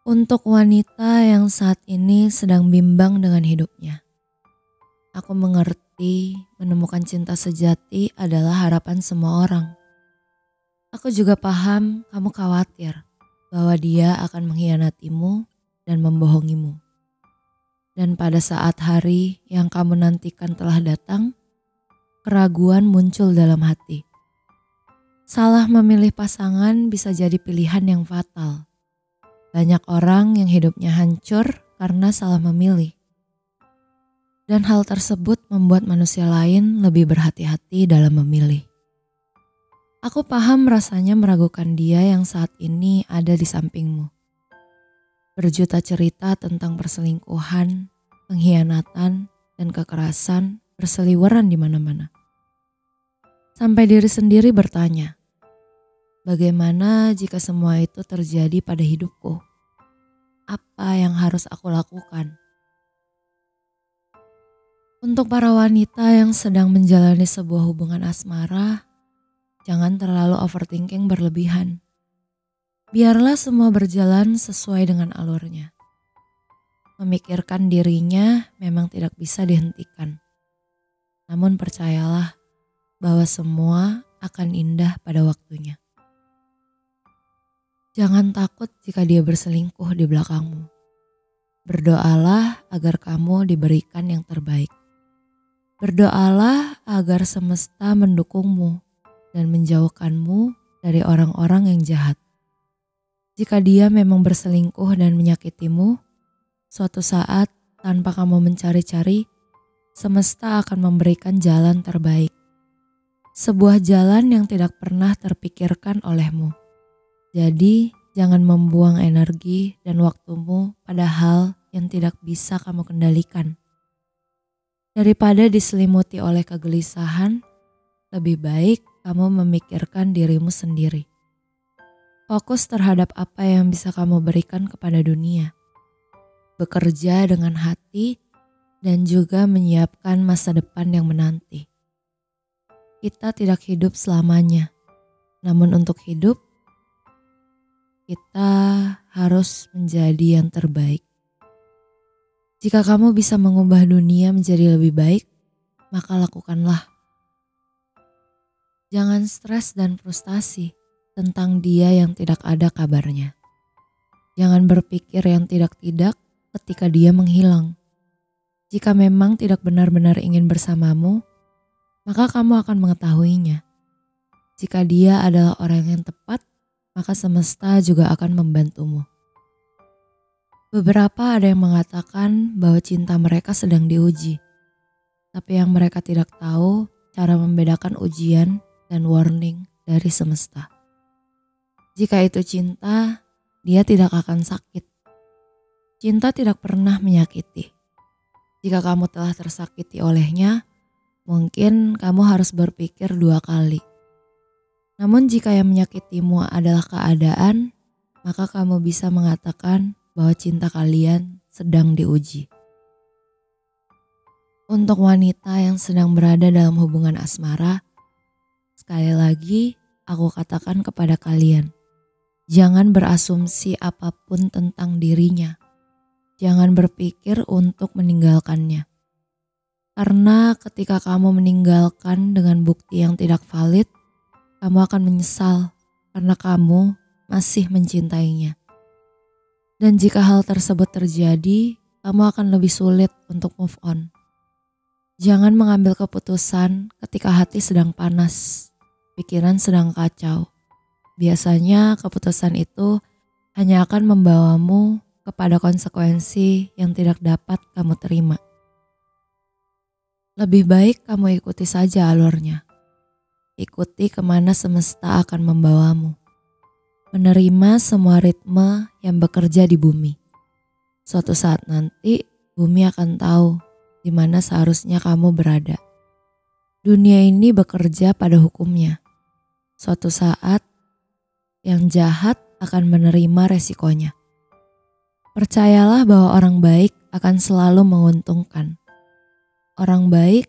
Untuk wanita yang saat ini sedang bimbang dengan hidupnya, aku mengerti menemukan cinta sejati adalah harapan semua orang. Aku juga paham kamu khawatir bahwa dia akan mengkhianatimu dan membohongimu. Dan pada saat hari yang kamu nantikan telah datang, keraguan muncul dalam hati. Salah memilih pasangan bisa jadi pilihan yang fatal banyak orang yang hidupnya hancur karena salah memilih. Dan hal tersebut membuat manusia lain lebih berhati-hati dalam memilih. Aku paham rasanya meragukan dia yang saat ini ada di sampingmu. Berjuta cerita tentang perselingkuhan, pengkhianatan, dan kekerasan berseliweran di mana-mana. Sampai diri sendiri bertanya, Bagaimana jika semua itu terjadi pada hidupku? Apa yang harus aku lakukan? Untuk para wanita yang sedang menjalani sebuah hubungan asmara, jangan terlalu overthinking berlebihan. Biarlah semua berjalan sesuai dengan alurnya. Memikirkan dirinya memang tidak bisa dihentikan. Namun percayalah bahwa semua akan indah pada waktunya. Jangan takut jika dia berselingkuh di belakangmu. Berdoalah agar kamu diberikan yang terbaik. Berdoalah agar semesta mendukungmu dan menjauhkanmu dari orang-orang yang jahat. Jika dia memang berselingkuh dan menyakitimu, suatu saat tanpa kamu mencari-cari, semesta akan memberikan jalan terbaik. Sebuah jalan yang tidak pernah terpikirkan olehmu. Jadi, jangan membuang energi dan waktumu pada hal yang tidak bisa kamu kendalikan. Daripada diselimuti oleh kegelisahan, lebih baik kamu memikirkan dirimu sendiri. Fokus terhadap apa yang bisa kamu berikan kepada dunia. Bekerja dengan hati dan juga menyiapkan masa depan yang menanti. Kita tidak hidup selamanya, namun untuk hidup kita harus menjadi yang terbaik. Jika kamu bisa mengubah dunia menjadi lebih baik, maka lakukanlah. Jangan stres dan frustasi tentang dia yang tidak ada kabarnya. Jangan berpikir yang tidak-tidak ketika dia menghilang. Jika memang tidak benar-benar ingin bersamamu, maka kamu akan mengetahuinya. Jika dia adalah orang yang tepat, maka semesta juga akan membantumu. Beberapa ada yang mengatakan bahwa cinta mereka sedang diuji, tapi yang mereka tidak tahu cara membedakan ujian dan warning dari semesta. Jika itu cinta, dia tidak akan sakit. Cinta tidak pernah menyakiti. Jika kamu telah tersakiti olehnya, mungkin kamu harus berpikir dua kali namun jika yang menyakitimu adalah keadaan, maka kamu bisa mengatakan bahwa cinta kalian sedang diuji. Untuk wanita yang sedang berada dalam hubungan asmara, sekali lagi aku katakan kepada kalian, jangan berasumsi apa pun tentang dirinya. Jangan berpikir untuk meninggalkannya. Karena ketika kamu meninggalkan dengan bukti yang tidak valid, kamu akan menyesal karena kamu masih mencintainya. Dan jika hal tersebut terjadi, kamu akan lebih sulit untuk move on. Jangan mengambil keputusan ketika hati sedang panas, pikiran sedang kacau. Biasanya keputusan itu hanya akan membawamu kepada konsekuensi yang tidak dapat kamu terima. Lebih baik kamu ikuti saja alurnya Ikuti ke mana semesta akan membawamu. Menerima semua ritme yang bekerja di bumi. Suatu saat nanti, bumi akan tahu di mana seharusnya kamu berada. Dunia ini bekerja pada hukumnya. Suatu saat, yang jahat akan menerima resikonya. Percayalah bahwa orang baik akan selalu menguntungkan. Orang baik,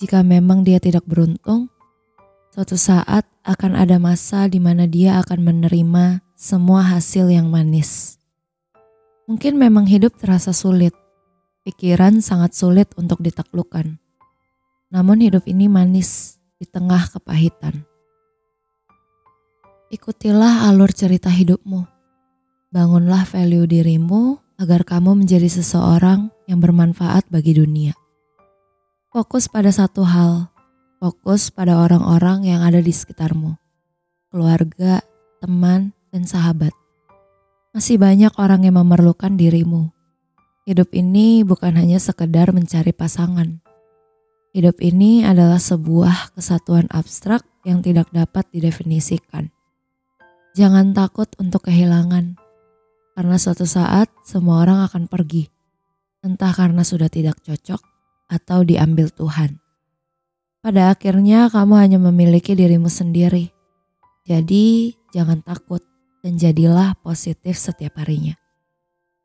jika memang dia tidak beruntung, Suatu saat akan ada masa di mana dia akan menerima semua hasil yang manis. Mungkin memang hidup terasa sulit, pikiran sangat sulit untuk ditaklukkan. Namun hidup ini manis di tengah kepahitan. Ikutilah alur cerita hidupmu. Bangunlah value dirimu agar kamu menjadi seseorang yang bermanfaat bagi dunia. Fokus pada satu hal, fokus pada orang-orang yang ada di sekitarmu, keluarga, teman, dan sahabat. Masih banyak orang yang memerlukan dirimu. Hidup ini bukan hanya sekedar mencari pasangan. Hidup ini adalah sebuah kesatuan abstrak yang tidak dapat didefinisikan. Jangan takut untuk kehilangan, karena suatu saat semua orang akan pergi, entah karena sudah tidak cocok atau diambil Tuhan. Pada akhirnya, kamu hanya memiliki dirimu sendiri, jadi jangan takut dan jadilah positif setiap harinya.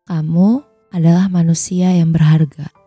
Kamu adalah manusia yang berharga.